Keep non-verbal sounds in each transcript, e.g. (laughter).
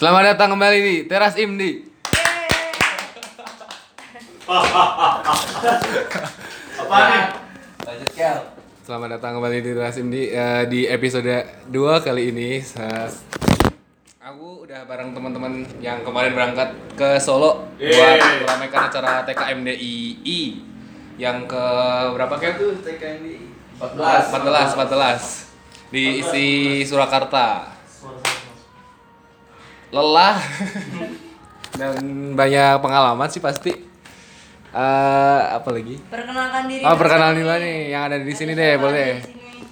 Selamat datang kembali di Teras Imdi. (laughs) Apa nih? Lanjut Kel. Selamat datang kembali di Teras Imdi Eh, di episode 2 kali ini. Aku udah bareng teman-teman yang kemarin berangkat ke Solo buat meramaikan acara TKMDII yang ke berapa kayak tuh TKMDI? 14. 14, 14 di isi Surakarta. Lelah (laughs) dan banyak pengalaman sih pasti. Eh, apa lagi? Perkenalkan diri. Oh, perkenalan nih. dulu nih yang ada di sini deh, boleh.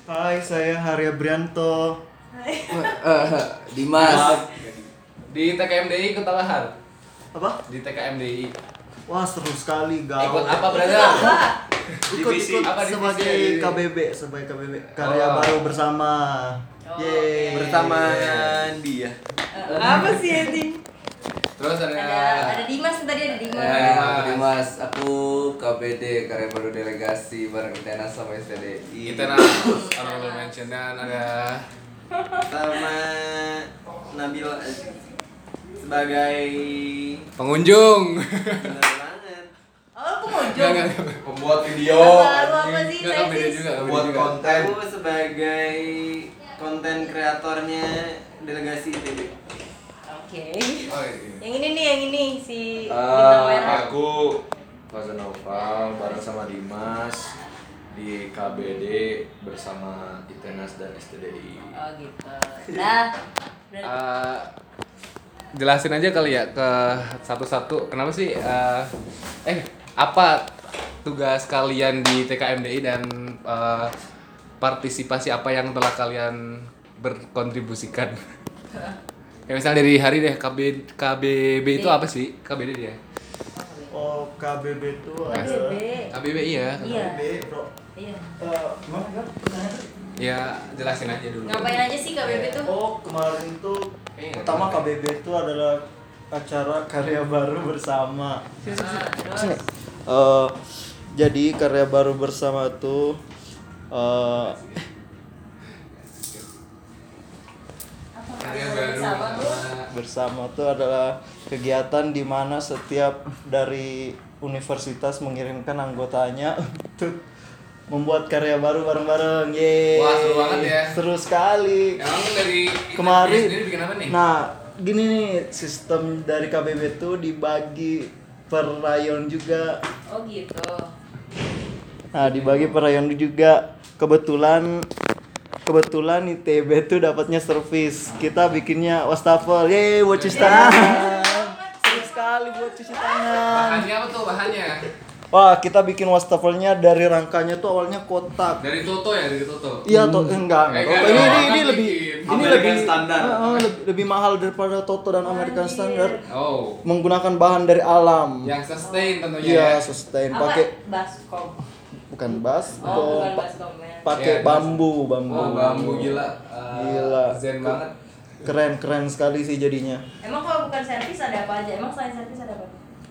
Hai, saya Harya Brianto. (laughs) Dimas. Di TKMDI ikut Talahar. Apa? Di TKMDI. Wah, seru sekali, Ikut gaul. apa, Itu brother? apa? Ikut ikut Apa divisi sebagai? KBB, sebagai KBB karya Oh. baru bersama. Oh, Yeay. Bersama dia. Eh, apa sih ini? Terus ada Ada ada Dimas tadi ada Dimas. Ya, Eh, Dimas. Dimas, aku KBD karya baru delegasi bareng Itenas sama STDI. kita honorable mention dan ada sama Nabila sebagai pengunjung. bener banget Oh, aku Enggak, jom. enggak, enggak. Pembuat video. Lalu apa sih? Tesis? juga, Pembuat juga. konten. aku sebagai konten kreatornya delegasi ITB Oke. Oh, iya. Yang ini nih, yang ini si bintang merah. aku Faza Noval bareng sama Dimas di KBD bersama Itenas dan STDI. Oh gitu. Nah, Eh, jelasin aja kali ya ke satu-satu kenapa sih eh, eh apa tugas kalian di TKMDI dan eh, partisipasi apa yang telah kalian berkontribusikan (laughs) ya misalnya dari hari deh KB KBB itu apa sih KBD dia Oh, KBB itu KBB. ada KBB iya Iya. KBB, Bro. Iya. Eh, gimana, tadi? ya jelasin aja dulu Ngapain aja sih KBB tuh? Oh, kemarin tuh Eh, pertama KBB itu adalah acara karya baru bersama. Nah, terus Eh, jadi karya baru bersama tuh eh Karya baru bersama tuh adalah kegiatan di mana setiap dari universitas mengirimkan anggotanya (laughs) untuk membuat karya baru bareng-bareng. Yeay. Wah, seru banget ya. Seru sekali. emang dari Kemarin sendiri bikin apa nih Nah, gini nih sistem dari KBB tuh dibagi per rayon juga. Oh gitu. Nah, dibagi per rayon juga. Kebetulan kebetulan ITB tuh dapatnya servis. Kita bikinnya wastafel. Yeay, buat cuci tangan. Seru sekali buat cuci tangan. bahannya apa tuh bahannya Wah, kita bikin wastafelnya dari rangkanya tuh awalnya kotak. dari Toto ya dari Toto Iya, to enggak, Eh, enggak. enggak, Ini, ini, orang ini kan lebih ini American lebih Standard. Ah, ah, lebih, lebih mahal daripada Toto dan American Anjir. Standard. oh Menggunakan bahan dari alam. yang sustain tentunya Iya, ya. sustain pakai baskom. bukan bas, Oh, bukan baskom ya. Pakai Iya, bambu, bambu. Oh, bambu gila. Eh, Gila. Zen banget. Keren, keren sekali sih jadinya. Emang kalau bukan servis ada apa aja? Emang selain servis ada apa?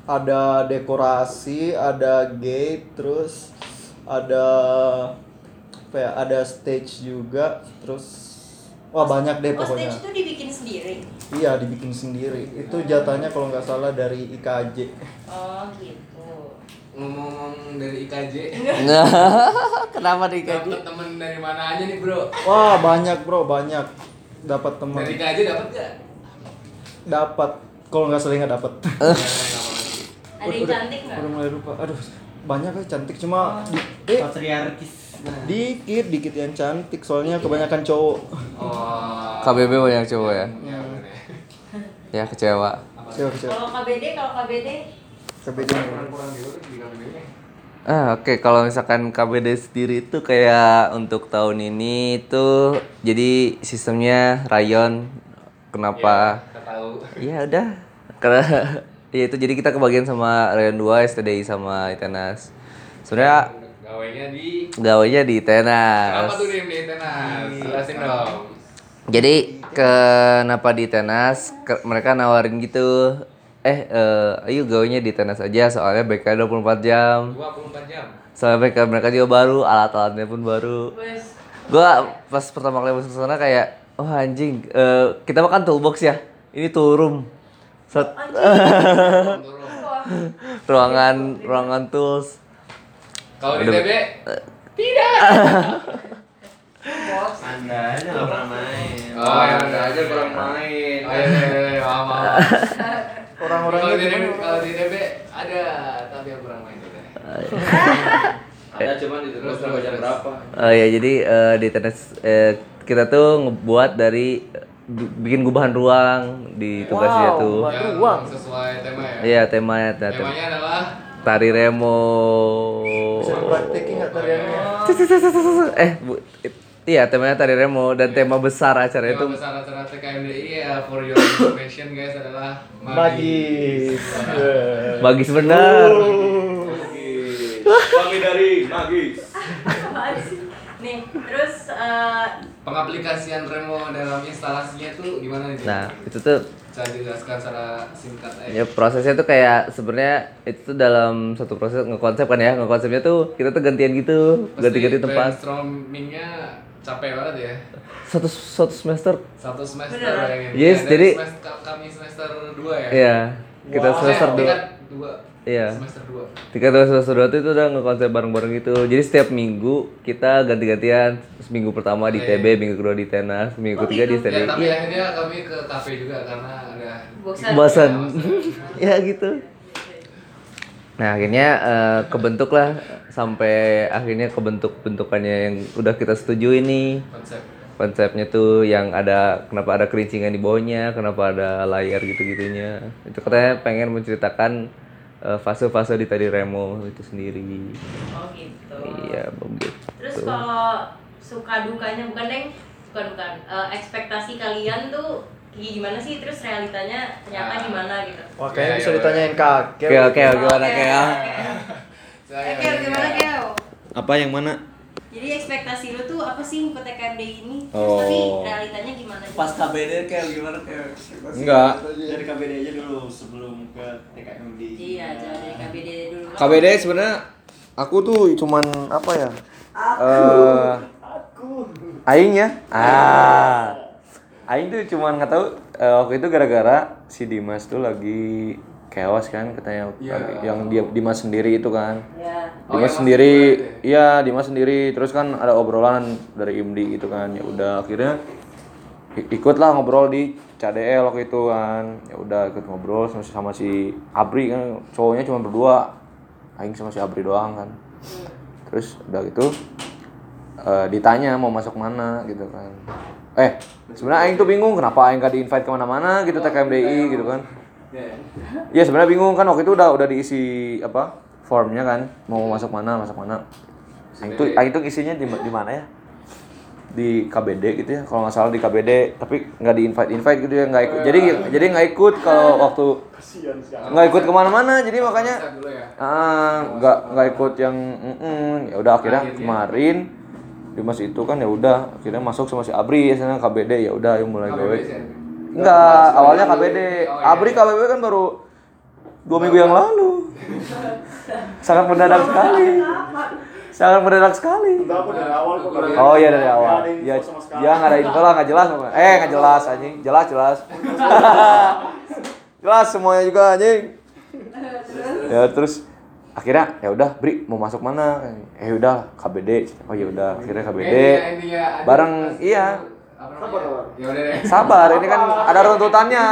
Ada dekorasi, ada gate, terus ada apa ya? Ada stage juga, terus wah banyak deh Oh, pokoknya. stage itu dibikin sendiri. Iya, dibikin sendiri. Itu jatahnya kalau nggak salah dari IKJ. Oh, gitu. Ngomong-ngomong dari IKJ, (laughs) (laughs) Kenapa nih dapet temen dari mana aja nih bro? Wah, banyak bro, banyak. Dapat teman. Dari IKJ dapet gak? Dapat. Kalau nggak salah nggak dapat. (laughs) Ada yang cantik nggak? Udah mulai lupa. Aduh, banyak ya cantik cuma di, eh, patriarkis dikit dikit yang cantik soalnya kebanyakan cowok. Oh. KBB banyak cowok ya. Ya, bener ya. Ya kecewa. Kalau KBD, kalau KBD Kebetulan. Kurang-kurang gitu di KBB-nya. Ah, oke kalau misalkan KBD sendiri itu kayak untuk tahun ini itu jadi sistemnya rayon. Kenapa? Kita tahu. Iya udah. Karena (laughs) ya itu jadi kita kebagian sama rayon 2 STDI sama Itenas. Sebenarnya Gawainya di gawainya di Itenas. apa tuh di di tenas? Jelasin dong. Jadi kenapa di Tenas? Ke- mereka nawarin gitu. Eh, eh ayo gawainya di Tenas aja soalnya BK 24 jam. 24 jam. Soalnya mereka mereka juga baru, alat-alatnya pun baru. Wes. Gua pas pertama kali masuk sana kayak, oh anjing, eh, kita makan toolbox ya. ini turun Set- (laughs) ruangan ruangan tools Kalau di. TB (laughs) Anda aja pernah main. Oh, Anda aja kurang main. Oh, iya, iya, iya, (laughs) Orang-orangnya Kalau di? TB, kalau di TB ada, tapi aku kurang main juga. (laughs) Ada cuman di terus sampai jam berapa? Oh ya jadi eh, di tenis eh, kita tuh ngebuat dari eh, bi- bikin gubahan ruang di tugasnya Wow, tuh. gubahan Yang ruang. sesuai tema ya. Iya temanya tem- Temanya adalah tari remo. Bisa praktekin nggak tariannya? Eh bu, it- iya temanya tari remo dan tema besar acara tema itu besar acara TKMDI ya for your information guys adalah Magis. magis bener. Kami dari Magis. (laughs) Nih, terus eh, pengaplikasian remo dalam instalasinya tuh gimana nih? Nah itu tuh Bisa dijelaskan secara singkat aja. ya prosesnya tuh kayak sebenarnya itu tuh dalam satu proses ngekonsep kan ya ngekonsepnya tuh kita tuh gantian gitu Pasti ganti-ganti tempat Brainstormingnya capek banget ya. satu satu semester Satu semester Bener. bayangin. Yes, Ya, jadi- semester, kami semester 2 ya. Iya kita Wow. semester Eh, dua dua. Iya. Semester 2. Tiga tahun semester dua itu udah ngekonsep bareng-bareng gitu. Jadi setiap minggu kita ganti-gantian. Seminggu pertama di TB, minggu kedua di tenas, minggu Oh, ketiga di. STDI. Ya, tapi Iya. akhirnya kami ke kafe juga karena ada bosan. Bosan. (laughs) ya gitu. Nah akhirnya eh, kebentuk lah sampai akhirnya kebentuk bentukannya yang udah kita setujui nih konsep. konsepnya tuh yang ada kenapa ada kerincingan di bawahnya kenapa ada layar gitu gitunya itu katanya pengen menceritakan eh, fase-fase di tadi remo itu sendiri Oh gitu. iya begitu Terus kalau suka dukanya bukan deng, bukan bukan. Eh, ekspektasi kalian tuh kayak gimana sih? Terus realitanya ternyata Ah. gimana gitu? Wah, kayaknya Ya, bisa ya, ditanyain kak. oke oke gimana Oke. Saya Oke, gimana Keo? Apa yang mana? Jadi ekspektasi lu tuh apa sih ikut TKMD ini? Terus Oh. tapi realitanya gimana? Pas KBD kayak gimana kayak? Enggak. Dari KBD aja dulu sebelum ke TKMD. Iya, jangan dari KBD dulu. KBD sebenarnya aku tuh cuman apa ya? Eh Aing ya. Ah. Aing tuh cuman nggak tahu eh, waktu itu gara-gara si Dimas tuh lagi chaos kan katanya yang dia Dimas sendiri itu kan. Ya. Oh, Dimas yang sendiri, iya Dimas sendiri. Terus kan ada obrolan dari IMDI gitu kan. Ya udah akhirnya ikutlah ngobrol di CDL waktu itu kan. Ya udah ikut ngobrol sama, sama si Abri kan. Cowoknya cuma berdua. Aing sama si Abri doang kan. Terus udah gitu eh, ditanya mau masuk mana gitu kan. Eh, sebenarnya Aing tuh bingung kenapa Aing gak di-invite ke mana-mana gitu TKMDI gitu kan. Iya sebenarnya bingung kan waktu itu udah udah diisi apa formnya kan mau masuk mana masuk mana. Aing tuh Aing tuh isinya di di mana ya? Di KBD gitu ya kalau nggak salah di KBD tapi nggak di invite invite gitu ya nggak ikut. Jadi jadi nggak ikut kalau waktu nggak ikut ke mana-mana jadi makanya ya. ah nggak nggak ikut yang mm-mm. ya udah akhirnya kemarin Dimas itu kan ya udah akhirnya masuk sama si Abri ya sana KBD ya udah ayo mulai gawe. Enggak awalnya KBD Oh, iya. Abri KBB kan baru dua minggu yang lalu. Sangat mendadak sekali. Sangat mendadak sekali. Dari awal kok oh iya dari awal. ya ya nggak ada info lah nggak jelas eh nggak jelas anjing. Jelas jelas. (laughs) Jelas semuanya juga anjing. Ya terus akhirnya ya udah Bri mau masuk mana? Eh udah KBD oh ya udah akhirnya KBD intinya ada bareng iya Ya sabar ini kan ada runtutannya.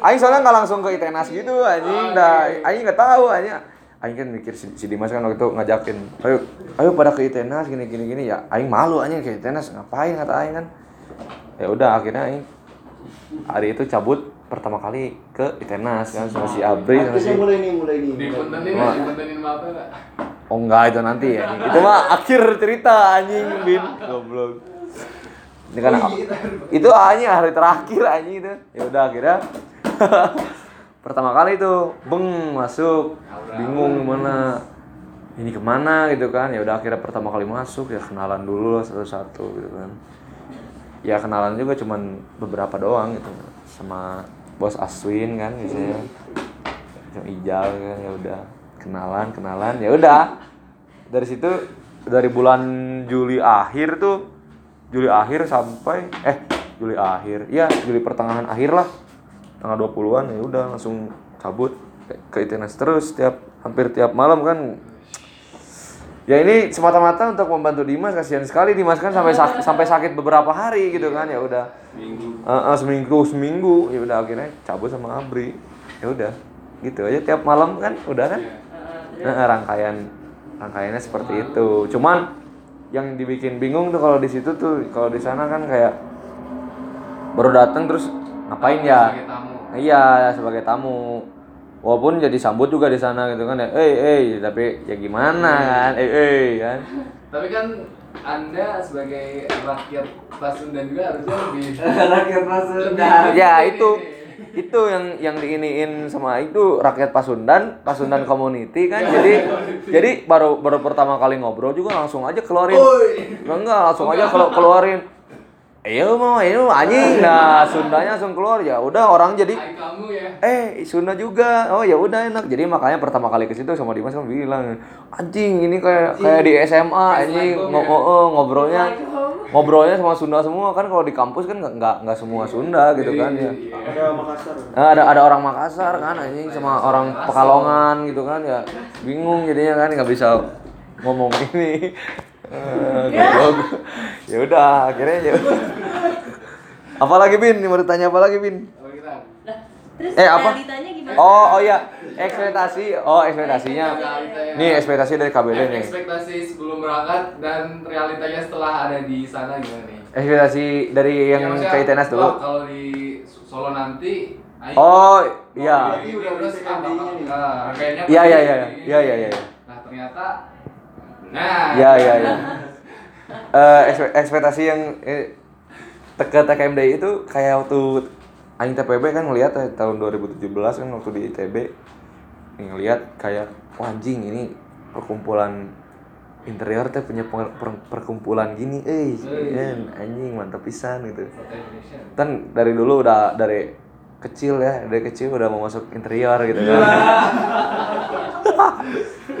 Aing soalnya nggak langsung ke ITENAS gitu anjing dah. Aing nggak tahu Aing Aing kan mikir si, si Dimas kan waktu itu ngajakin ayo ayo pada ke ITENAS gini gini gini. Ya Aing malu anjing ke ITENAS ngapain kata Aing kan. Ya udah akhirnya Aing hari itu cabut pertama kali ke ITENAS kan sama si Abri sama si mulai nih, mulai nih. Sama apa enggak? Oh enggak itu nanti ya. Itu mah akhir cerita anjing Bin. Goblok. Ini kan itu anjing hari terakhir anjing itu. Ya udah akhirnya. (laughs) Pertama kali itu beng masuk. Bingung gimana ini ke mana gitu kan. Ya udah akhirnya pertama kali masuk ya kenalan dulu lah satu-satu gitu kan. Ya kenalan juga cuman beberapa doang gitu. Sama bos Aswin kan biasanya. Sama Ijal kan ya udah. Kenalan kenalan ya udah. Dari situ dari bulan Juli akhir tuh Juli akhir sampai eh Juli akhir. Ya Juli pertengahan akhir lah. Tanggal 20-an ya udah langsung cabut ke- ITNS terus tiap hampir tiap malam kan. Ya ini semata-mata untuk membantu Dimas kasihan sekali Dimas kan sampai sak- (laughs) sampai sakit beberapa hari gitu kan ya udah. Seminggu. Seminggu seminggu. Ya udah akhirnya cabut sama Abri. Ya udah gitu aja tiap malam kan udah kan? Nah, rangkaian rangkaiannya seperti itu. Cuman yang dibikin bingung tuh kalau di situ tuh kalau di sana kan kayak baru datang terus ngapain ya? Sebagai tamu. iya sebagai tamu. Walaupun jadi sambut juga di sana gitu kan ya eh eh tapi ya gimana kan? Eh eh kan. (laughs) Tapi kan Anda sebagai rakyat Pasundan juga harusnya lebih (laughs) Rakyat Pasundan. ya itu itu yang yang diiniin sama itu rakyat Pasundan Pasundan community kan. Jadi jadi baru baru pertama kali ngobrol juga langsung aja keluarin. Enggak enggak langsung aja kalau keluarin Ayo mau, ayo anjing. (laughs) Nah, Sundanya langsung keluar ya. Udah orang jadi ya. eh Sunda juga oh ya udah enak jadi makanya pertama kali ke situ sama Dimas kan bilang anjing ini kayak kayak di SMA anjing ngo- ngo- oh, ngobrolnya ngobrolnya sama Sunda semua kan kalau di kampus kan nggak nggak nggak semua Sunda gitu kan ya Ada Makassar. Nah, ada ada orang Makassar kan anjing sama orang Pekalongan gitu kan ya bingung jadinya kan nggak bisa ngomong ini Eh. Ya udah akhirnya ya udah. apalagi bin mau ditanya apa lagi bin terus Eh, apa? gimana? Oh, oh iya, ekspektasi. Oh, ekspektasinya. Nih, ekspektasi dari KBD nih. Ekspektasi sebelum berangkat dan realitanya setelah ada di sana gimana nih? Ekspektasi dari yang Ya, ke ITNS dulu. Kalau di Solo nanti ayo- Oh, iya. Iya, iya, iya. Iya, iya, iya. Nah, ternyata Nah, iya, iya. Eh, ekspe- ekspektasi yang eh, te- ke TKMD itu kayak waktu Aing TPB kan ngelihat ya, tahun 2017 kan waktu di ITB ngelihat kayak wah anjing ini perkumpulan interior teh punya per- per- perkumpulan gini. Eh anjing mantap pisan gitu. Kan dari dulu udah dari kecil ya dari kecil udah mau masuk interior gitu kan. (laughs)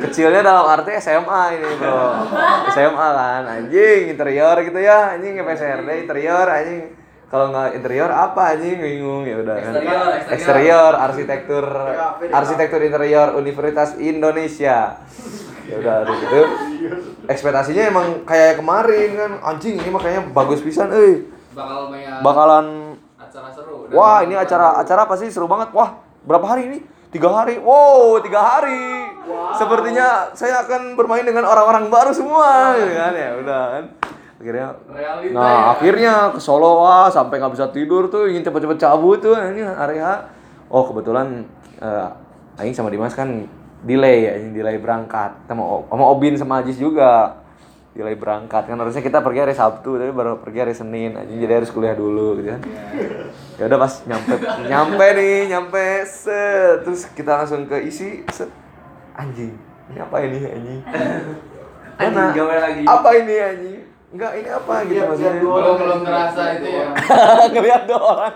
Kecilnya dalam arti SMA ini bro. SMA kan anjing interior gitu ya anjing PSRD interior anjing. Kalau nggak interior apa anjing bingung ya udah kan. Eksterior arsitektur arsitektur interior Universitas Indonesia. Ya udah gitu. Ekspektasinya emang kayak kemarin kan anjing ini makanya bagus pisan eh. Bakalan wah ini acara acara apa sih? Seru banget. Wah berapa hari ini? Tiga hari. Wow tiga hari. Sepertinya saya akan bermain dengan orang-orang baru semua gitu kan? Ya udah kan? Akhirnya Realita nah ya. akhirnya ke Solo wah sampai nggak bisa tidur tuh ingin cepet-cepet cabut tuh ini area. Oh kebetulan eh Aing sama Dimas kan delay ya ini delay berangkat. Sama sama Obin sama Ajis juga delay berangkat. Kan harusnya kita pergi hari Sabtu tapi baru pergi hari Senin. Aja jadi harus kuliah dulu gitu kan. Ya udah pas nyampe. Nyampe nih nyampe. Set. Terus kita langsung ke isi set. Anjing ini apa ini anjing? Lagi. apa ini anjing? Enggak ini apa gitu maksudnya? belum belum terasa itu ya. (laughs) ngeliat dua orang.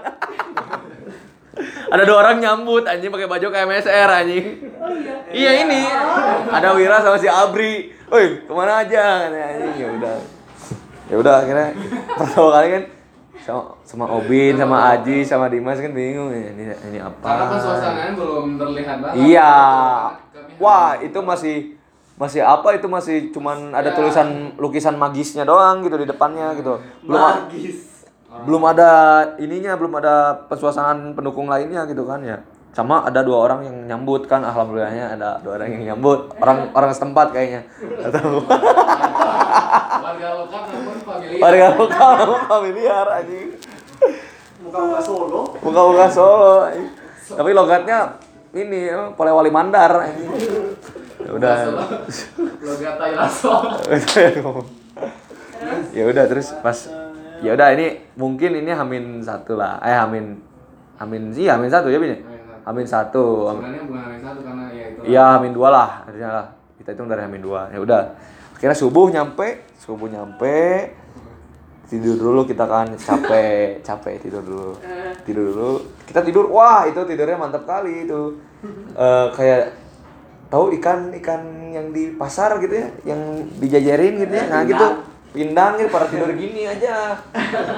Ada dua orang nyambut anjing pakai baju kayak MSR anjing. Iya. Ini. Ada Wira sama si Abri woi ke mana aja kan ya udah ya udah akhirnya pertama kali kan sama sama Obin sama Aji sama Dimas kan bingung ya, ini ini apa Karena kan suasananya belum terlihat banget. Iya. Wah, itu masih masih apa itu masih cuman ada Ya. tulisan lukisan magisnya doang gitu di depannya gitu. Belum a- belum ada ininya, belum ada pesuasanaan pendukung lainnya gitu kan ya. Sama ada dua orang yang nyambut kan alhamdulillahnya ada dua orang yang nyambut orang orang setempat kayaknya atau warga lokal namun familiar. warga lokal namun familiar anjing Muka-muka Solo. muka-muka Solo anjing. tapi logatnya ini apa, Polewali Mandar anjing ya udah Logat Thailand. (laughs) ya udah terus pas ya udah ini mungkin ini Hamin satu lah eh Hamin Hamin sih Hamin satu ya bin Hamin satu. Sebenarnya bukan hari satu karena ya itu. iya Hamin dua lah. Harusnya lah kita hitung dari Hamin dua. Ya udah. Akhirnya subuh nyampe subuh nyampe. Tidur dulu kita kan capek (laughs) capek tidur dulu. Tidur dulu. Kita tidur wah itu tidurnya mantap kali itu. Eh, kayak tahu ikan ikan yang di pasar gitu ya yang dijajarin gitu ya? Nah gitu pindang gitu pada tidur gini aja.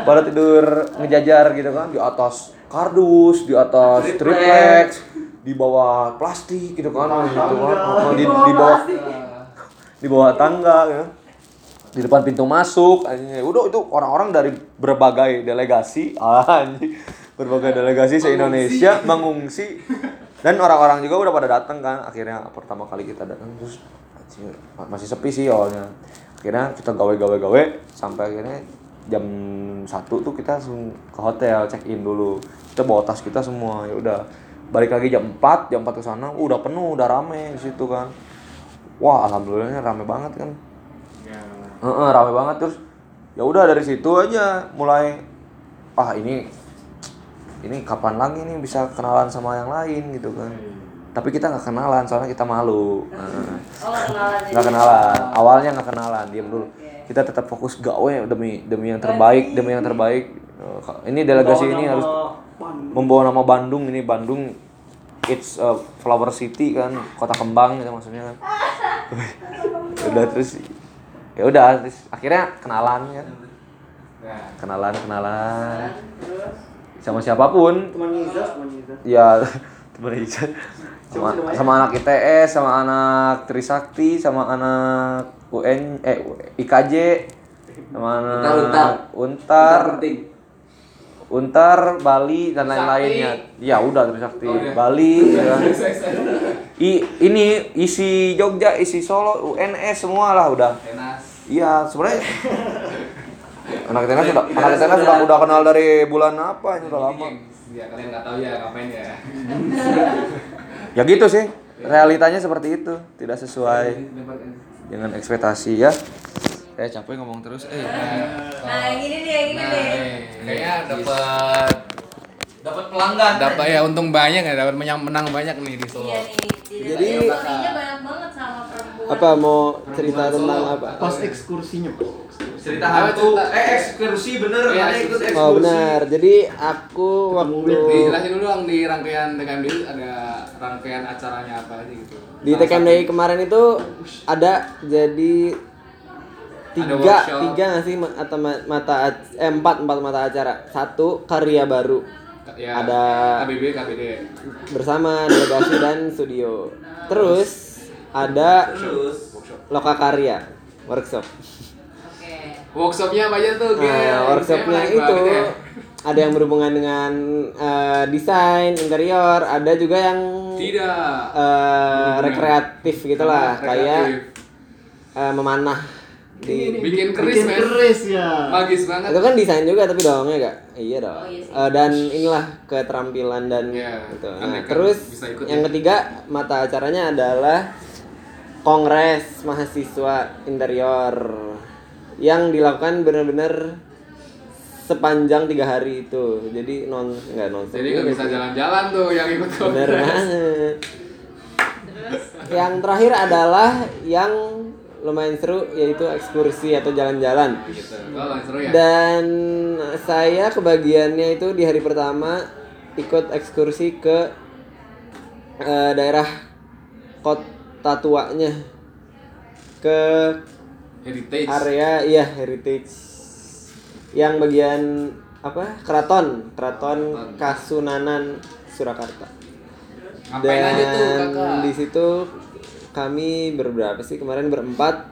Pada tidur ngejajar gitu kan di atas kardus di atas triplex di bawah plastik gitu kan gitu kan di, di bawah di bawah tangga ya di depan pintu masuk anjing. udah itu orang-orang dari berbagai delegasi (laughs) anjing. Berbagai delegasi se Indonesia mengungsi. Dan orang-orang juga udah pada datang kan akhirnya pertama kali kita datang terus masih sepi sih awalnya akhirnya kita gawe-gawe-gawe sampai akhirnya jam satu tuh kita langsung ke hotel check in dulu. Kita bawa tas kita semua ya udah. Balik lagi jam 4 jam 4 ke sana udah penuh udah rame di situ kan. Wah alhamdulillahnya rame banget kan. Heeh, rame banget. Terus ya udah dari situ aja mulai ah ini ini kapan lagi nih bisa kenalan sama yang lain? gitu kan tapi kita nggak kenalan soalnya kita malu. Heeh. Oh, kenalan nggak kenalan. awalnya nggak kenalan diam dulu. Kita tetap fokus gawe demi demi yang terbaik demi. yang terbaik. Eh, ini delegasi ini harus membawa nama Bandung. Ini Bandung it's a flower city kan kota kembang gitu maksudnya kan. (laughs) Udah terus ya udah terus akhirnya kenalan kan. Nah, kenalan. Kenalan sama siapa pun. Teman Iza, teman Iza. ya (laughs) teman Ijan sama, sama anak ITS sama anak Trisakti sama anak UN eh IKJ sama anak Untar Untar, Bali dan lain-lainnya. Ya udah Trisakti, Bali (laughs) ya kan. I, ini isi Jogja, isi Solo, UNS semua lah udah. Iya, sebenarnya anak tenas sudah anak tenas sudah udah kenal dari bulan apa ini udah lama. Ya kalian nggak tahu ya ngapain ya. (laughs) Ya gitu sih. Realitanya seperti itu, tidak sesuai dengan ekspektasi ya. Saya capek ngomong terus. Eh, Nah, yang ini nih, yang ini Nah, nih. nih, kayaknya dapat dapat pelanggan. Dapat ya untung banyak ya, dapat menang menang banyak nih di Solo. Iya nih. Jadi Jadi- banyak banget sama perempuan. Apa mau cerita tentang apa? Pas ekskursinya, Pak. cerita hantu. Eh, ekskursi bener, Iya, mana ikut ekskursi. Oh benar. Jadi aku waktu Dijelasin dulu dong di rangkaian TKMD ada rangkaian acaranya apa aja gitu. di TKMDI kemarin itu ada jadi tiga tiga nggak sih atau ma- mata eh, empat empat mata acara satu karya baru Ya, Ada- KBB, KBD. bersama delegasi dan studio terus ada loka karya workshop Oke. Workshopnya apa aja tuh? Nah, workshopnya itu ya. ada yang berhubungan dengan eh, desain interior ada juga yang Tidak. eh, rekreatif gitulah kayak eh, memanah di bikin keris, Bikin keris ya. Magis banget. itu kan desain juga tapi doangnya gak iya dong Oh, iya sih. Eh, dan inilah keterampilan dan Iya, gitu. kan Nah, terus yang ya. ketiga mata acaranya adalah kongres mahasiswa interior yang dilakukan benar-benar sepanjang tiga hari itu. Jadi non nggak non Jadi nggak bisa jalan-jalan tuh yang ikut bener banget. Terus? Yang terakhir adalah yang lumayan seru yaitu ekskursi atau jalan-jalan. Gitu. Oh, seru ya. dan saya kebagiannya itu di hari pertama ikut ekskursi ke eh, daerah kota tuanya ke Heritage. area iya heritage. Yang bagian apa? Keraton keraton Kasunanan Surakarta. Ngapain aja tuh, dan Kakak? di situ kami berberapa sih? Kemarin berempat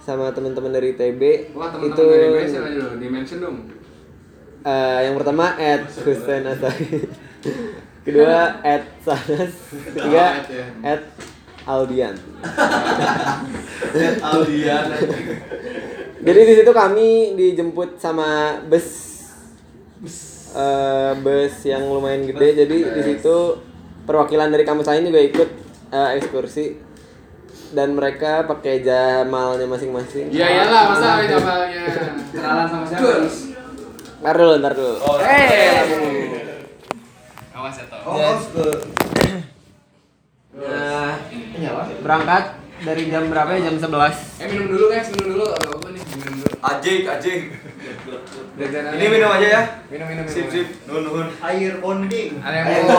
sama teman-teman dari TB Wah, itu dari Indonesia aja dulu, di-mention dong. eh, yang pertama Ed (laughs) Hussein Asari kedua Ed Sanas ketiga Oh, Ed ya. Ed Aldian. Aldian. jadi di situ kami dijemput sama bus. Eh, bus yang lumayan gede. Jadi di situ perwakilan dari kampus lain juga ikut eh, ekskursi. Dan mereka pakai jamalnya masing-masing. Iya iyalah, masa jamalnya? Kenalan sama siapa? ntar dulu ntar dulu. Eh. Awas ya toh. (coughs) Nah, berangkat dari jam berapa ya? Jam 11 Eh minum dulu guys, minum dulu. Ada apa nih? Minum dulu. Ajik, ajik. Ini minum aja ya. Minum minum minum. Sip sip. Nuhun nuhun. Air bonding. Ada yang mau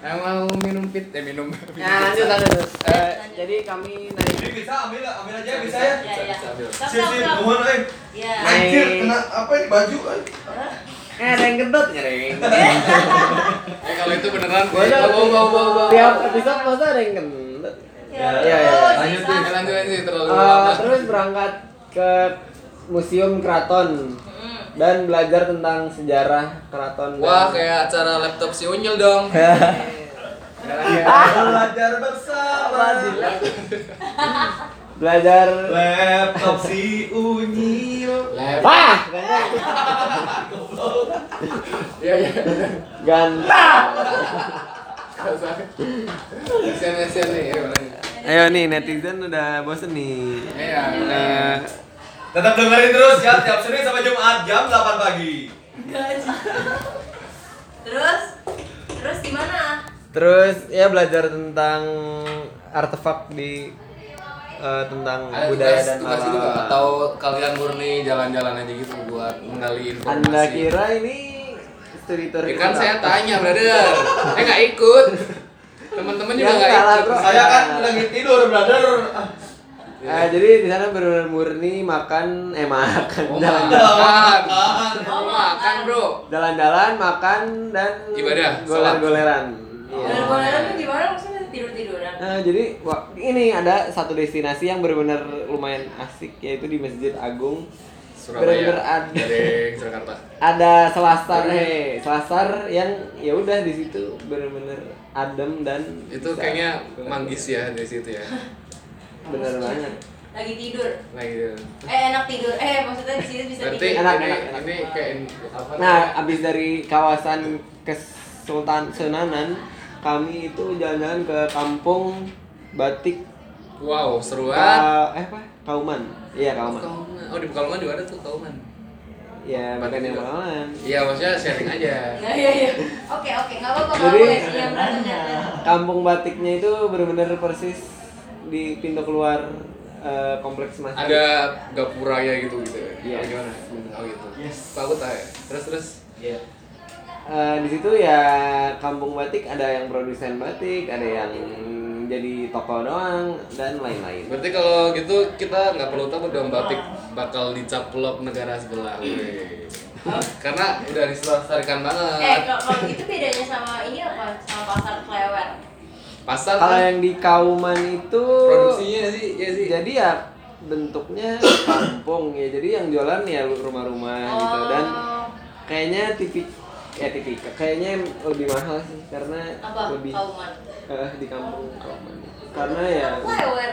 yang mau minum pit eh minum. Nah, lanjut lanjut. Eh, jadi kami naik Ini bisa ambil ambil aja bisa ya. Ya ya. Sambil. Stop Sip sip. Nuhun euy. Ya. Anjir kena apa ini baju kan? Eh, ada yang gendut nyering. Eh (laughs) kalau itu beneran gue bawa bawa bawa bawa. Tiap episode masa ada yang gendut. Ya, Iya, iya. oh, Lanjut nih, lanjut lanjut terlalu Eh, terus berangkat ke Museum Keraton Hmm. dan belajar tentang sejarah keraton. dan- Wah kayak acara laptop si Unyil dong. (laughs) Belajar bersama. (laughs) belajar Laptop si Unyil. Wah, Iya iya. ganteng. Kasian kasian nih. Ayo nih netizen udah bosen nih. Iya. Eh, Tetap dengerin terus ya tiap Senin sampai Jumat jam 8 pagi. Gaji. Terus terus gimana? terus ya belajar tentang artefak di eh, tentang Ada budaya tugas, dan tugas alam. Atau kalian murni jalan-jalan aja gitu buat menggali informasi? Anda kira ini studi tour Ya kan kita? saya tanya, brother. Saya nggak ikut. Teman-teman juga Ya, nggak ikut. bro. Saya kan lagi tidur, brother. Eh, jadi di sana benar murni makan eh makan Oh, jalan-jalan makan. Oh, makan, bro. jalan-jalan makan dan Ibadah, goler-goleran Iya. Goleran tuh gimana maksudnya tidur tiduran? Nah, jadi wah, ini ada satu destinasi yang benar-benar lumayan asik yaitu di Masjid Agung Surabaya. ada. Dari Surakarta. (laughs) ada selasar eh selasar yang ya udah di situ bener-bener adem dan Itu bisa- kayaknya manggis ya dari situ ya. (laughs) bener banget Lagi tidur. Nah gitu. Eh enak tidur. Eh maksudnya di sini bisa Berarti tidur. Enak, ini, enak, enak. ini kayak apa? nah abis dari kawasan Kesultan Senanan kami itu jalan-jalan ke kampung batik Wow, seruan. Ka- eh apa Kauman iya Kauman Kauman. Oh di Pekalongan juga ada tuh Kauman. ya bukan yang. Pekalongan Iya maksudnya sharing aja. Nah, (laughs) iya iya. Oke oke, nggak apa-apa Jadi- ya, kampung batiknya itu bener-bener persis di pintu keluar eh, kompleks masjid Ada gapuranya gitu gitu. Iya. Oh, gimana? Oh gitu. Yes. Aku tahu ya. Terus terus. Iya. Eh, di situ ya kampung batik ada yang produsen batik, ada yang jadi toko doang dan lain-lain. Berarti kalau gitu kita nggak perlu takut dong batik bakal dicaplok negara sebelah. Wih. Karena udah diselesaikan banget. Eh kalau gitu bedanya sama ini apa? Sama pasar klewer. Pasar Kalau kan yang di Kauman itu produksinya sih ya sih. jadi ya bentuknya kampung ya. Jadi yang jualan ya rumah-rumah gitu dan Oh, kayaknya tipik ya tipik kayaknya lebih mahal sih karena apa? lebih Kauman. eh, di kampung Kauman. Karena ya Klewer.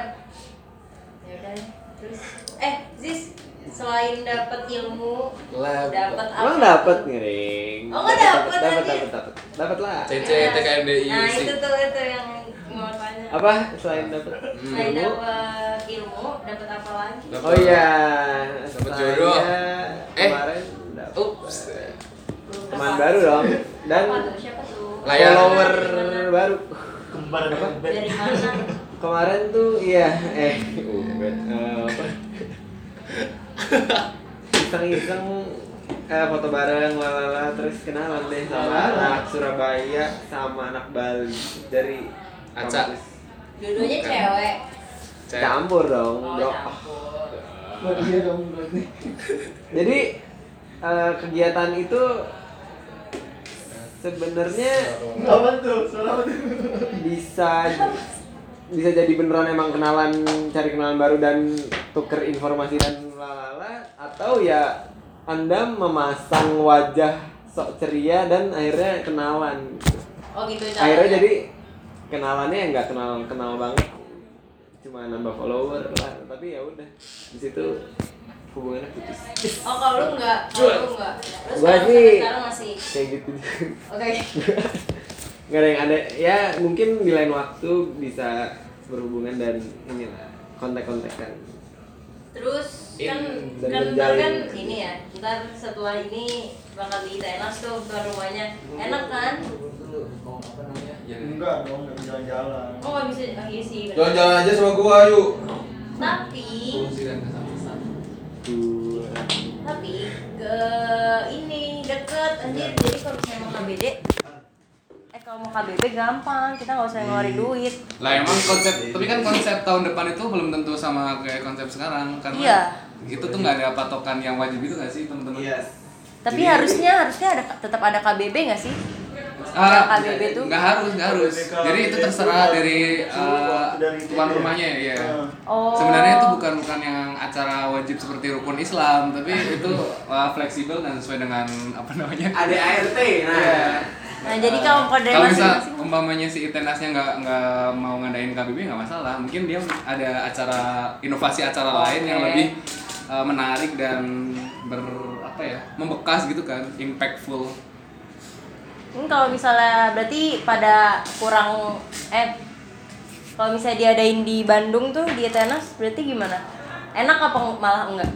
Ya udah. Terus eh Ziz selain dapat ilmu dapat apa? Emang dapat ngiring. Oh, nggak Dapat aja. dapat dapat. Dapat lah. CC TKMDI Nah sih. itu tuh itu yang mau tanya. Apa selain dapat Selain ilmu? dapat ilmu, dapat apa lagi? Dapat- Oh iya. Dapat jodoh. Eh. Kemarin dapat Ups. Teman baru dong dan Apa tuh? Siapa tuh? Layar. follower baru. Kembar Dari mana? Kemarin tuh iya eh ubed eh, apa? Iseng-iseng eh, foto bareng lalala terus kenalan deh sama anak Surabaya sama anak Bali dari Aca. Dua-duanya Bukan. cewek. Campur dong. Oh, dong. campur. iya Jadi eh, kegiatan itu sebenarnya Apa tuh? Suara apa tuh? bisa bisa jadi beneran emang kenalan cari kenalan baru dan tuker informasi dan lalala atau ya anda memasang wajah sok ceria dan akhirnya kenalan Oh gitu caranya. akhirnya jadi kenalannya ya nggak kenal kenal banget cuma nambah follower lah tapi ya udah di situ hubungannya putus Oh kalau lu enggak, kalau lu Gua sih- sampai sekarang masih. Kayak gitu Oke. (laughs) nggak ada yang ada ya mungkin di lain waktu bisa berhubungan dan ini lah kontak-kontakan Terus kan In- dan kan ntar kan ini ya, ntar setelah ini bakal di tenas tuh tuan rumahnya. Enak kan? Enggak dong, enggak jalan-jalan. Oh nggak bisa, oh, iya sih. Jalan-jalan aja sama gua yuk. Tapi tapi ke ribet anjir. Jadi kalau misalnya mau KBD eh kalau mau KBB gampang. Kita nggak usah ngeluarin duit. Lah emang konsep, tapi kan konsep tahun depan itu belum tentu sama kayak konsep sekarang karena Iya. gitu tuh nggak ada patokan yang wajib itu nggak sih teman-teman? tapi harusnya harusnya ada tetap ada KBB nggak sih Ah, KBB tuh nggak harus, nggak harus. Jadi itu terserah dari eh, tuan rumahnya ya. oh Sebenarnya itu bukan bukan yang acara wajib seperti rukun Islam, tapi itu uh, fleksibel dan sesuai dengan apa namanya? Ada ART nah. Iya. nah jadi kalau kalau dari Kalau misal masing-masing umpamanya si Itenasnya nggak nggak mau ngadain KBB nggak masalah, mungkin dia ada acara inovasi acara lain yang Oke. lebih uh, menarik dan ber apa ya membekas gitu kan, impactful. Hmm, kalau misalnya berarti pada kurang eh kalau misalnya diadain di Bandung tuh di Tenas berarti gimana? Enak apa malah enggak?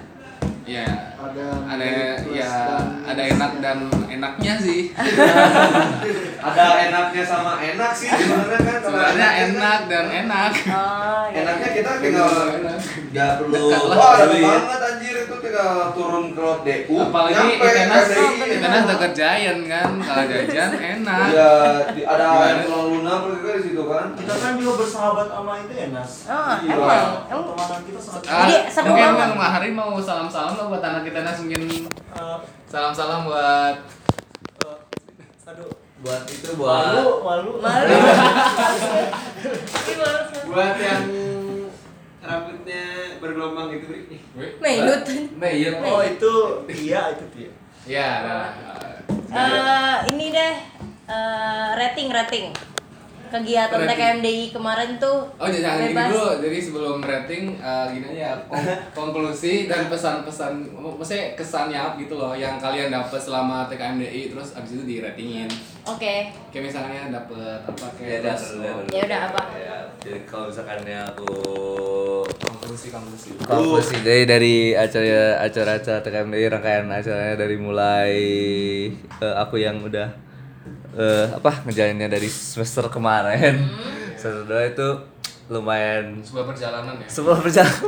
Ya, Ada ada ya dan ada enak dan enaknya sih. (laughs) Ada enaknya sama enak sih (laughs) sebenarnya kan. kalau Sebenarnya enak enak dan enak. Oh, iya. Enaknya kita tinggal nggak perlu wah ada banget anjir itu tinggal turun ke DU Apalagi Itenas, KDI. Itenas dekat Giant kan, kalau jajan enak. ya di- ada yang tulang lunak juga di situ kan kita kan juga bersahabat sama itu ya Nas. Oh, Iya. emang emang Pertemanan kita sangat Ah, Jadi, seru mungkin banget. Bang Mahari mau salam-salam buat anak kita Nas mungkin Eh, salam-salam buat eh, aduh buat itu malu malu malu. Buat yang rambutnya bergelombang gitu. Melut. Mayor. oh itu iya itu dia Ya, nah. Eh, ini deh eh, rating rating kegiatan Rating. TKMDI kemarin tuh Oh jangan gini bebas. dulu, jadi sebelum rating eh, gini aja (laughs) kon- konklusi dan pesan-pesan, maksudnya kesannya apa gitu loh yang kalian dapat selama TKMDI terus abis itu di ratingin. Oke, Kayak misalnya dapet apa ya kayak udah terus- Ya udah, apa? ya, jadi kalau misalkan ya aku konklusi konklusi. konklusi dari dari acara acara acara TKMDI rangkaian acaranya dari mulai eh, aku yang udah eh, apa ngejalaninnya dari semester kemarin semester dua itu lumayan Sebuah perjalanan ya. sebuah perjalanan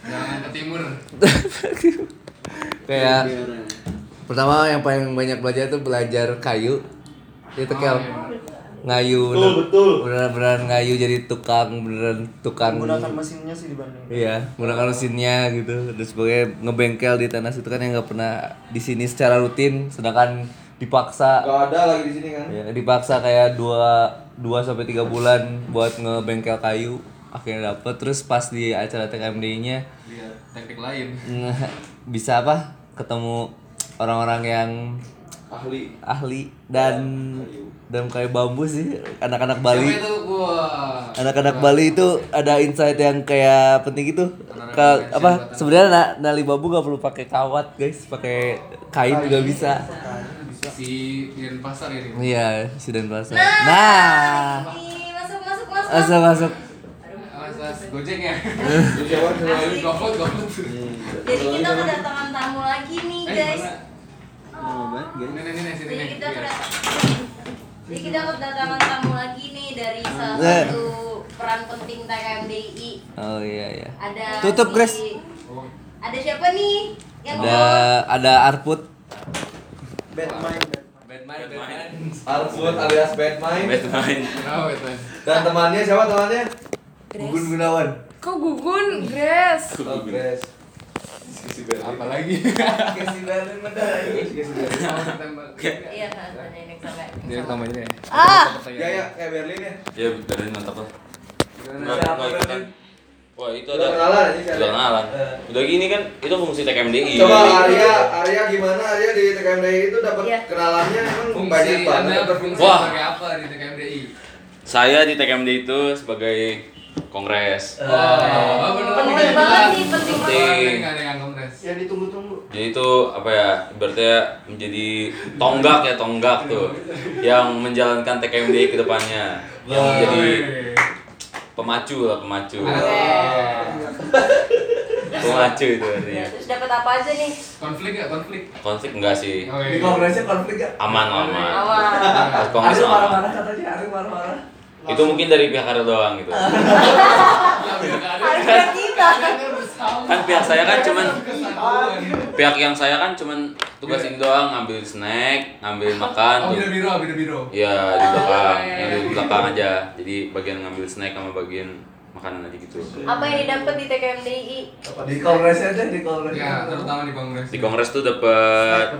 Jangan ke timur. (laughs) kayak pertama yang paling banyak belajar itu belajar kayu itu Oh, kayak iya. ngayu Betul, bener- betul. beneran beneran ngayu jadi tukang beneran tukang menggunakan mesinnya sih di Bandung Iya, menggunakan mesinnya gitu. Dan sebagai ngebengkel di tanah itu kan yang nggak pernah di sini secara rutin, sedangkan dipaksa. Gak ada lagi di sini kan? Ya, dipaksa kayak dua dua sampai tiga bulan buat ngebengkel kayu. Akhirnya dapet. Terus pas di acara TKMD-nya Lihat teknik lain. nge- bisa apa? Ketemu orang-orang yang ahli. Ahli dan dan kayak bambu sih. Anak-anak Bali. Itu? Anak-anak Bali itu ada insight yang kayak penting gitu. Anak-anak ke apa? sebenarnya na, nali bambu gak perlu pakai kawat guys. Pakai kain juga bisa Si Dian Pasar ini. iya si dan pasar nah Ih, masuk masuk masuk. masuk masuk Mas, mas, Gojek ya? Goput. Jadi kita kedatangan tamu lagi nih Eh, guys. sini Jadi nih. kita Iya. kedatangan Jadi kita kedatangan tamu lagi nih dari salah Eh. satu peran penting TKMDI. oh iya iya Ada Tutup, Grace. Oh, Ada siapa nih? Yang ada ada Arput bad mind Batman, Batman. Arfut alias bad mind Oh, Batman. dan temannya siapa temannya Gugun Gunawan Kok gugun, Grace? oh Grace Apalagi? kasih Berlin Mau ditembak. Iya, kan, tanya next sampai. Dia ketemu aja ya. Ah! ya ya kayak Berlin ya Ya dari mantap lah. Ikutan. Berlin? Wah itu udah ada kenalan sih udah kenalan. Udah gini kan itu fungsi TKMDI. coba Arya Arya gimana Arya di TKMDI itu dapat Iya. kenalannya emang Fungsi banyak banget berfungsi Wah. sebagai apa di TKMDI? Saya di TKMDI itu sebagai kongres. Oh, oh, bener. Penting banget nih, penting banget. Yang kongres. ya ditunggu-tunggu Jadi itu apa ya? Ibaratnya menjadi tonggak ya tonggak tuh (laughs) yang menjalankan TKMDI ke depannya. Yang menjadi pemacu lah pemacu. (laughs) Pemacu itu artinya. Terus dapat apa aja nih? Konflik ya, konflik. Konflik enggak sih? Oh, di iya. kongresnya konflik gak? Aman aman. Aman. Pas kongres aman. marah-marah katanya Ari marah-marah Itu mungkin dari pihak Arya doang gitu. (laughs) Kita. Kan pihak saya kan cuman pihak yang saya kan cuman tugas ini doang ngambil snack ngambil (laughs) makan Oh, biro biro, biro biro. Iya di belakang, yang di belakang aja. Jadi bagian ngambil snack sama bagian makanan aja gitu. Apa yang didapat di TKMDI? Di kongres aja di kongres. Ya, terutama di kongres. Di kongres tuh dapat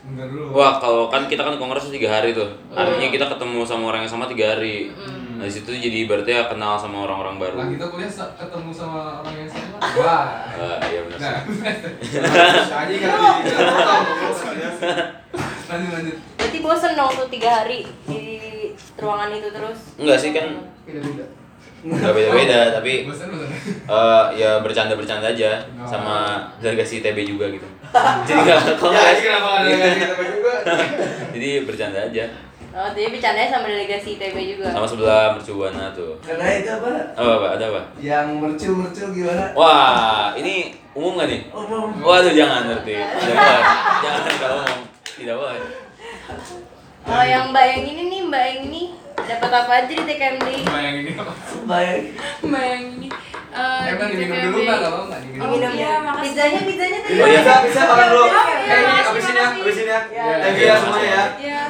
Bentar dulu. Wah, kalau kan kita kan kongres tuh tiga hari tuh. Artinya kita ketemu sama orang yang sama tiga hari. Nah, di situ jadi berarti ya kenal sama orang-orang baru. Lah kita kuliah ketemu sama orang yang sama. (laughs) Wah. Ah, iya benar. Nah, Tadi kan di (laughs) lanjut lanjut. Berarti bosen dong tuh tiga hari di ruangan itu terus. Enggak sih kan Enggak beda-beda, tapi Bosan bosan. eh ya bercanda-bercanda aja sama delegasi TB juga gitu. (laughs) Jadi enggak kongres. kenapa ada yang kita juga? Jadi bercanda aja. Oh, jadi bercandanya sama delegasi ITB juga. Sama sebelah mercubuana tuh. Karena itu apa? Apa, apa? Ada apa? Yang mercu-mercu gimana? Wah, ini umum gak nih? Umum. Waduh, jangan ngerti. Jangan, jangan kalau umum. Tidak boleh. Kalau yang Mbak yang ini nih, Mbak yang ini dapat apa aja di TKMDI? Bayang ini. Baik. Mbak yang ini eh, Eh, Bang, di diminum dulu Bang, enggak apa-apa diminum. Oh, Minum iya, makasih. Pizzanya, pizzanya tadi. Oh, iya. Bisa bisa makan dulu. Iya, Eh, ini makasih, habisin ya, makasih. habisin ya. Ya. Thank you ya semuanya ya. Iya,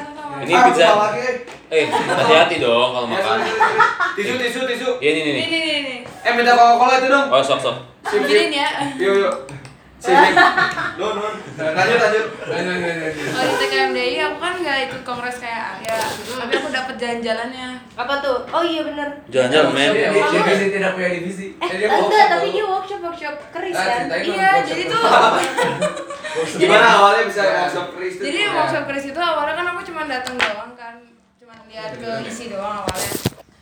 Ini pizza. Eh, hati-hati dong kalau makan. Tisu tisu tisu. Iya, ini nih. Ini, nih. nih, nih. Eh minta Coca-Cola itu dong. Oh, sok sok. Sip. ya. Yuk yuk. Sip. (laughs) Nun nun. Lanjut lanjut. Lanjut lanjut. Kalau di TKMDI aku kan nggak ikut kongres kayak Arya, tapi aku dapat jalan-jalannya. Apa tuh? Oh iya bener. Jalan-jalan, men. Divisi tidak punya divisi. Eh, enggak, tapi dia workshop workshop keris Ah, kan? Iya, jadi tuh Gimana awalnya bisa workshop itu? Jadi workshop keris itu awalnya kan aku cuma datang doang kan, cuma lihat ke isi doang awalnya.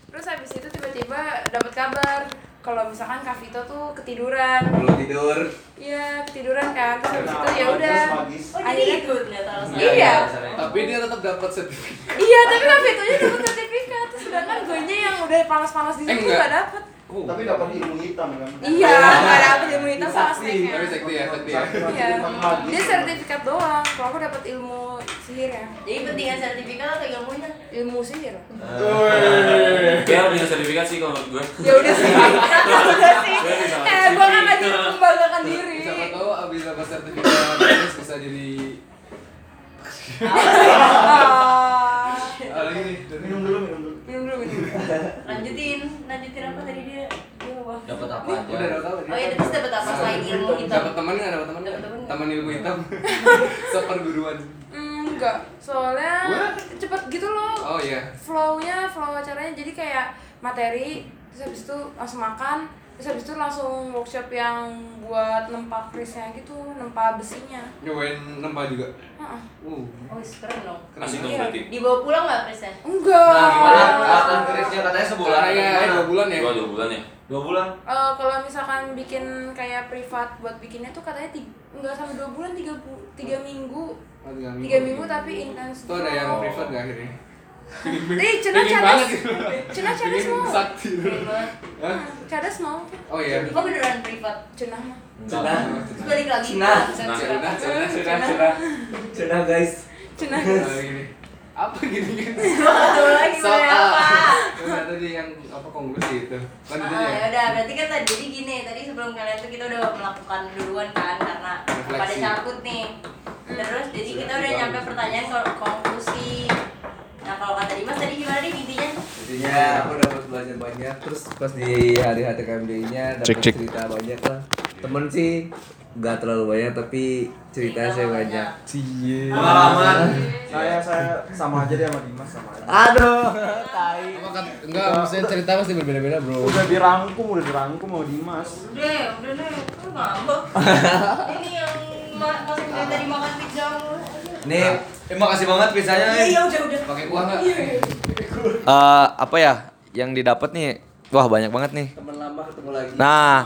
Terus habis itu tiba-tiba dapat kabar kalau misalkan Kak Vito tuh ketiduran. Belum tidur. Iya, ketiduran kan. Terus habis itu ya udah. Oh jadi ikut ternyata alasannya. Iya. Tapi dia tetap dapat sertifikat. Iya, tapi Kak Vito nya dapat sertifikat. Terus sedangkan gue nya yang udah panas-panas di Eh, situ enggak. nggak dapat. Tapi dapat ilmu hitam kan. Iya, nggak dapat ilmu hitam sama Tapi snacknya. sekti ya, sekti ya. Iya, dia sertifikat doang. Kalau aku dapat ilmu sihir ya, Jadi pentingan sertifikat atau ilmunya? ilmu sihir. Kayak punya sertifikat sih kalau menurut gue. Ya udah sih, (laughs) ya udah sih. Eh, gue kan lagi membanggakan diri. Siapa tahu abis dapat sertifikat terus bisa jadi ini. Minum dulu, minum dulu. minum dulu, minum dulu. Lanjutin, lanjutin apa tadi dia? Dia apa? Dapat apa aja? udah tahu Oh iya, terus dapat apa selain ilmu hitam? Dapat teman nggak? Dapat teman nggak? Dapat teman nggak? Teman ilmu hitam. (laughs) Seperguruan. Enggak, soalnya What? cepet gitu loh. Oh iya. Flow-nya, flow acaranya jadi kayak materi, terus habis itu langsung makan, terus habis itu langsung workshop yang buat nempa krisnya gitu, nempa besinya. Nyobain nempah juga. Heeh. Uh. Oh keren dong. Asik dong Iya. berarti. Dibawa pulang nggak Krisnya? Enggak. Nah, gimana? Kelihatan kerisnya katanya sebulan. Bulan ya, eh, dua bulan ya. Dua dua bulan ya. Dua bulan. Eh, kalau misalkan bikin kayak privat buat bikinnya tuh katanya tiga, enggak sampai dua bulan tiga bu tiga minggu Oh, tiga minggu. tiga minggu tapi intens Itu ada yang privat nggak akhirnya? (laughs) eh cina cadas gitu. cina cadas mau sakti. Cadas mau Oh iya. Oh beneran privat. cina mah Cina. Balik lagi. Nah, nah. Sudah, sudah, sudah, Cina. sudah. Cina guys. cina Oh, gini. Apa gini gini? Satu lagi apa? Tadi yang apa kongresi itu. Ah, ya udah berarti kan tadi jadi gini tadi sebelum kalian tuh kita udah melakukan duluan kan karena pada cabut nih terus jadi kita udah nyampe pertanyaan ke konklusi nah kalau kata Dimas tadi gimana nih intinya Intinya aku dapat belajar banyak. Terus pas di hari HTKMD-nya dapat Cek, cek. cerita banyak lah. Temen sih nggak terlalu banyak tapi cerita saya banyak. banyak. Pengalaman. Saya saya sama aja deh sama Dimas sama aja. Aduh, tai. Enggak maksudnya cerita pasti berbeda-beda, Bro. Udah dirangkum, udah dirangkum sama Dimas. udah udah deh lu ngambek (laughs) ini yang tadi makan pizza. Nih, Eh makasih banget pizzanya. iya iya udah udah Pakai uang enggak? Eh, apa ya yang didapat nih? Wah banyak banget nih. teman lama ketemu lagi. Nah,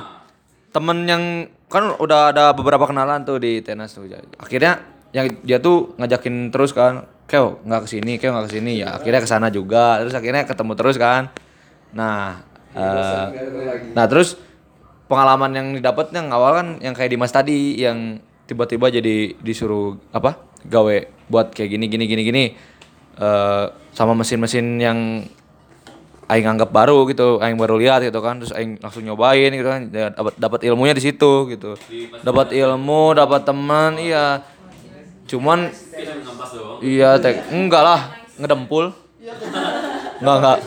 temen yang kan udah ada beberapa kenalan tuh di tenas tuh. Akhirnya yang dia tuh ngajakin terus kan, Keo nggak ke sini, Keo nggak ke sini ya. Akhirnya ke sana juga, terus akhirnya ketemu terus kan. Nah, eh, nah terus pengalaman yang didapat yang awal kan yang kayak Dimas tadi yang tiba-tiba jadi disuruh apa gawe buat kayak gini gini gini gini Eh, sama mesin-mesin yang aing anggap baru gitu, aing baru lihat gitu kan, terus aing langsung nyobain gitu kan, dapat dapat ilmunya di situ gitu. Dapat ilmu, dapat teman, iya. Cuman Bisa ngampas doang. iya tek enggak lah ngedempul. Enggak enggak.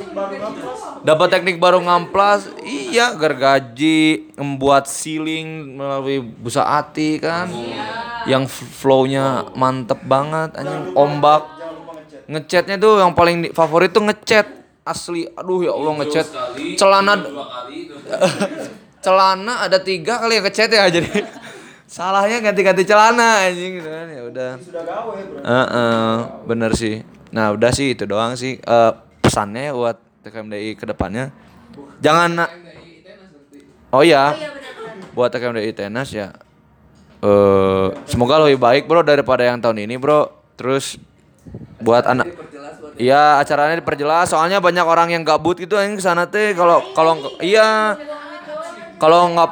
Dapat teknik baru ngamplas, iya gergaji, membuat ceiling melalui busa ati kan. Yang f- flow-nya mantep banget anjing, ombak. Ngecatnya tuh yang paling favorit tuh ngecat asli. Aduh ya Allah ngecat. Celana Dua kali itu. (laughs) celana ada tiga kali yang ngecat ya jadi (laughs) salahnya ganti-ganti celana anjing gitu kan ya udah Sudah gawe, Bro. Heeh, bener sih. Nah udah sih itu doang sih Eh, pesannya buat TKMDI ke depannya. Jangan na- Oh iya, Iya benar-benar. buat TKMDI Tenas ya. eh semoga lebih baik bro daripada yang tahun ini bro. Terus buat anak Iya acaranya diperjelas soalnya banyak orang yang gabut gitu yang ke sana teh kalau kalau iya kalau nggak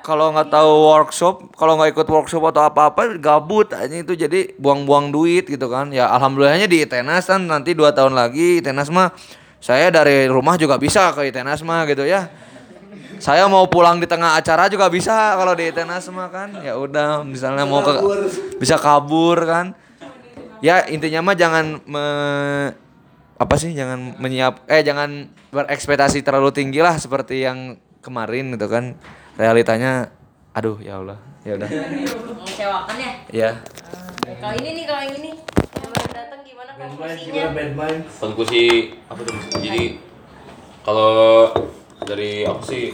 kalau nggak tahu workshop kalau nggak ikut workshop atau apa-apa gabut aja itu jadi buang-buang duit gitu kan ya alhamdulillahnya di Itenas kan nanti dua tahun lagi Itenas mah saya dari rumah juga bisa ke Itenas mah gitu ya. Saya mau pulang di tengah acara juga bisa kalau di Itenas mah kan. Ya udah misalnya mau ke bisa kabur kan. Ya intinya mah jangan me, apa sih jangan menyiap eh jangan berekspektasi terlalu tinggi lah seperti yang kemarin gitu kan. Realitanya aduh ya Allah ya udah. Mengecewakan ya. ya Kalau ini nih, kalau yang ini. Yang baru datang gimana konklusinya? konklusi apa tuh? Jadi kalau dari aku sih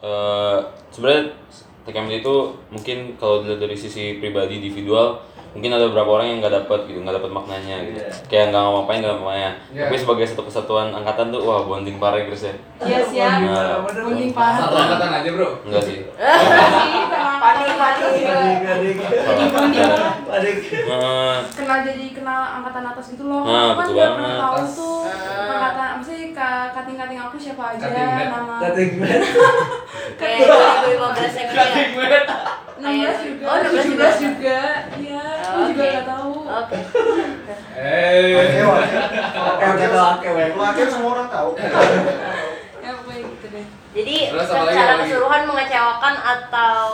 eh sebenarnya TKMD itu mungkin kalau dilihat dari sisi pribadi individual mungkin ada beberapa orang yang nggak dapat gitu nggak dapat maknanya gitu kayak nggak ngapain nggak ngapain tapi sebagai satu kesatuan angkatan tuh wah bonding parah Chris ya Iya siap. nah, Bonding parah. Satu angkatan aja bro. enggak sih (laughs) Panik panik. Eh, kenal jadi kenal angkatan atas gitu loh. Nah, kan banget. pernah tahu tuh angkatan apa sih ka- kating-kating aku siapa aja nama. (laughs) Kayak 2015 yang ini ya. 16 juga. Oh, 16 juga. 17 juga. Iya, aku juga oke. nggak tahu. Oke. Eh. Oke, oke, oke, oke. Wakil semua orang tahu. Ya pokoknya gitu deh. Jadi Terus secara keseluruhan mengecewakan atau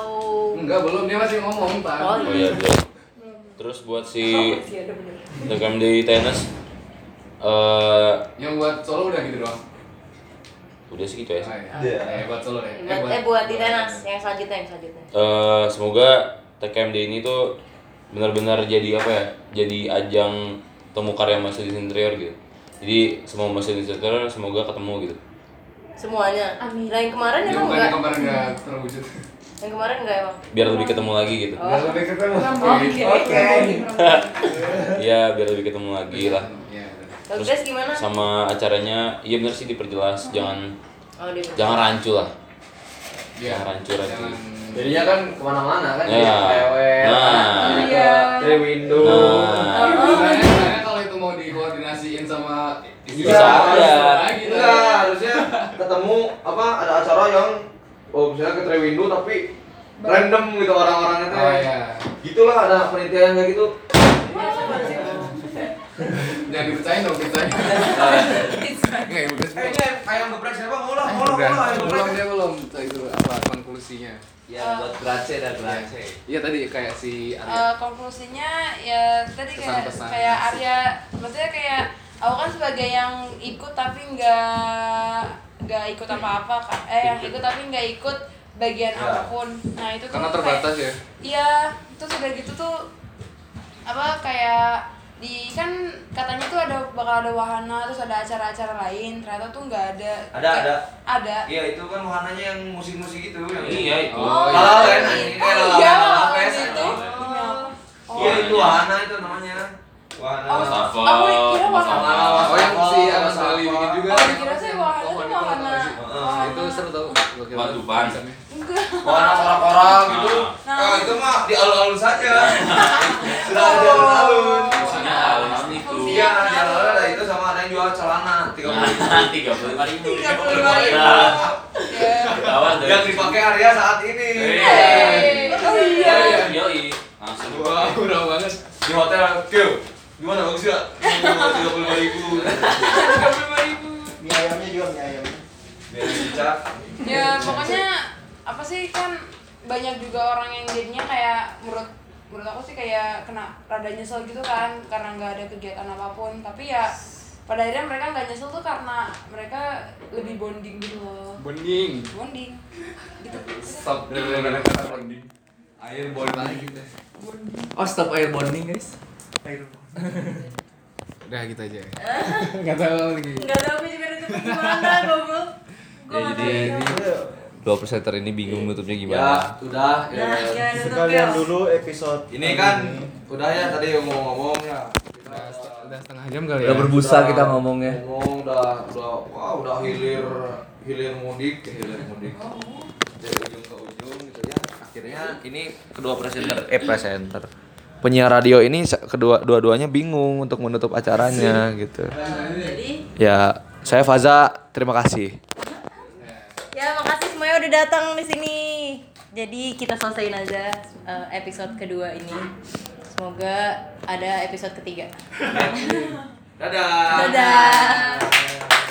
Enggak belum dia masih ngomong pak. Oh, oh iya belum terus buat si TKMD tenis eh Yang buat solo udah gitu doang. udah sih gitu ya Oh, iya. Eh buat solo ya. buat eh buat di tenas yang selanjutnya yang selanjutnya. Eh, semoga TKMD ini tuh benar-benar jadi apa ya? Jadi ajang temu karya Mercedes interior gitu. Jadi semua Mercedes interior semoga ketemu gitu. Semuanya. Amin. Nah, yang kemarin Yang emang enggak. yang kemarin enggak terwujud. Yang kemarin enggak emang. Biar lebih ketemu lagi gitu. Biar lebih ketemu. Oke. Iya, biar lebih ketemu lagi lah. Iya. Guys gimana? Sama acaranya, iya bener sih diperjelas, jangan Oh, di jangan rancu lah. Iya. Jangan rancu rancu. Jangan jadinya kan ke mana-mana kan Ya. Nah. Iya. dari window Nah, sebenarnya kalau itu mau dikoordinasiin sama Bisa aja. gitu. enggak harusnya ketemu apa ada acara yang oh misalnya ke Trewindo tapi random gitu orang-orangnya teh Oh iya. gitulah ada penelitian kayak gitu Jangan dipercayain dong, percaya. Enggak, (laughs) ya udah. eh ini ayam geprek siapa mau lah mau lah udah. mau lah ayam Belum dia belum itu konklusinya. Ya buat Grace dan Grace. Iya tadi kayak si Eh, Arya. konklusinya ya tadi kayak kayak Arya maksudnya kayak aku kan sebagai yang ikut tapi nggak nggak ikut apa-apa kan eh yang ikut tapi nggak ikut bagian apa pun nah itu tuh Karena kayak- terbatas ya. iya terus udah gitu tuh apa kayak di kan katanya tuh ada bakal ada wahana terus ada acara-acara lain ternyata tuh nggak ada Ada, Kayak- ada. ada iya itu kan wahananya yang musik-musik itu yang Iya itu. Oh, iya. Kan Oh, ini iya, halal waktu fest itu. apa? Oh, iya itu wahana itu namanya wahana Oh, Wastafel, aku kira wahana. wastafel. Oh yang si Anas Bali bikin juga. Oh, dikira saya wahana tuh itu apa wahana. sih? Wahana. Itu seru tau. Enggak wahana kora-kora gitu Nah. ah itu mah di alun-alun saja (laughs) sudah ada di alun-alun. Iya alun-alun ada itu sama ada yang jual celana tiga puluh tiga puluh lima ribu. Tiga puluh lima ribu. Yang dipakai Arya saat ini Hey. Oh iya. Yoi. Langsung. Wah, murah banget. di hotel Kyo gimana bagus ya tiga puluh lima ribu Tiga puluh lima ribu. Mie ayamnya juga mie ayam. biar dicat Ya pokoknya apa sih kan banyak juga orang yang jadinya kayak menurut menurut aku sih kayak kena rada nyesel gitu kan karena nggak ada kegiatan apa pun tapi ya pada akhirnya mereka nggak nyesel tuh karena mereka lebih bonding gitu loh Bonding. bonding gitu Stop. Bonding. Air bonding. Oh stop air bonding guys. (laughs) Udah gitu aja. Enggak tahu lagi. Enggak tahu aku juga nutupnya gimana, goblok. Ya jadi dua presenter ini bingung nutupnya Ya, gimana. udah. Nah, gimana nutupnya? Sekalian dulu episode Ini kan udah ya tadi ngomong-ngomong ya. Udah, udah setengah jam kali ya. Udah berbusa kita ngomongnya. Ngomong udah udah wah udah hilir hilir mudik, hilir mudik. Dari ujung ke ujung gitu ya. Akhirnya ini kedua presenter eh presenter penyiar radio ini kedua dua-duanya bingung untuk menutup acaranya gitu. Jadi, Ya, saya Faza, terima kasih. ya makasih udah datang di sini. Jadi kita selesaiin aja eh, episode kedua ini. Semoga ada episode ketiga. (laughs) Dadah. Dadah.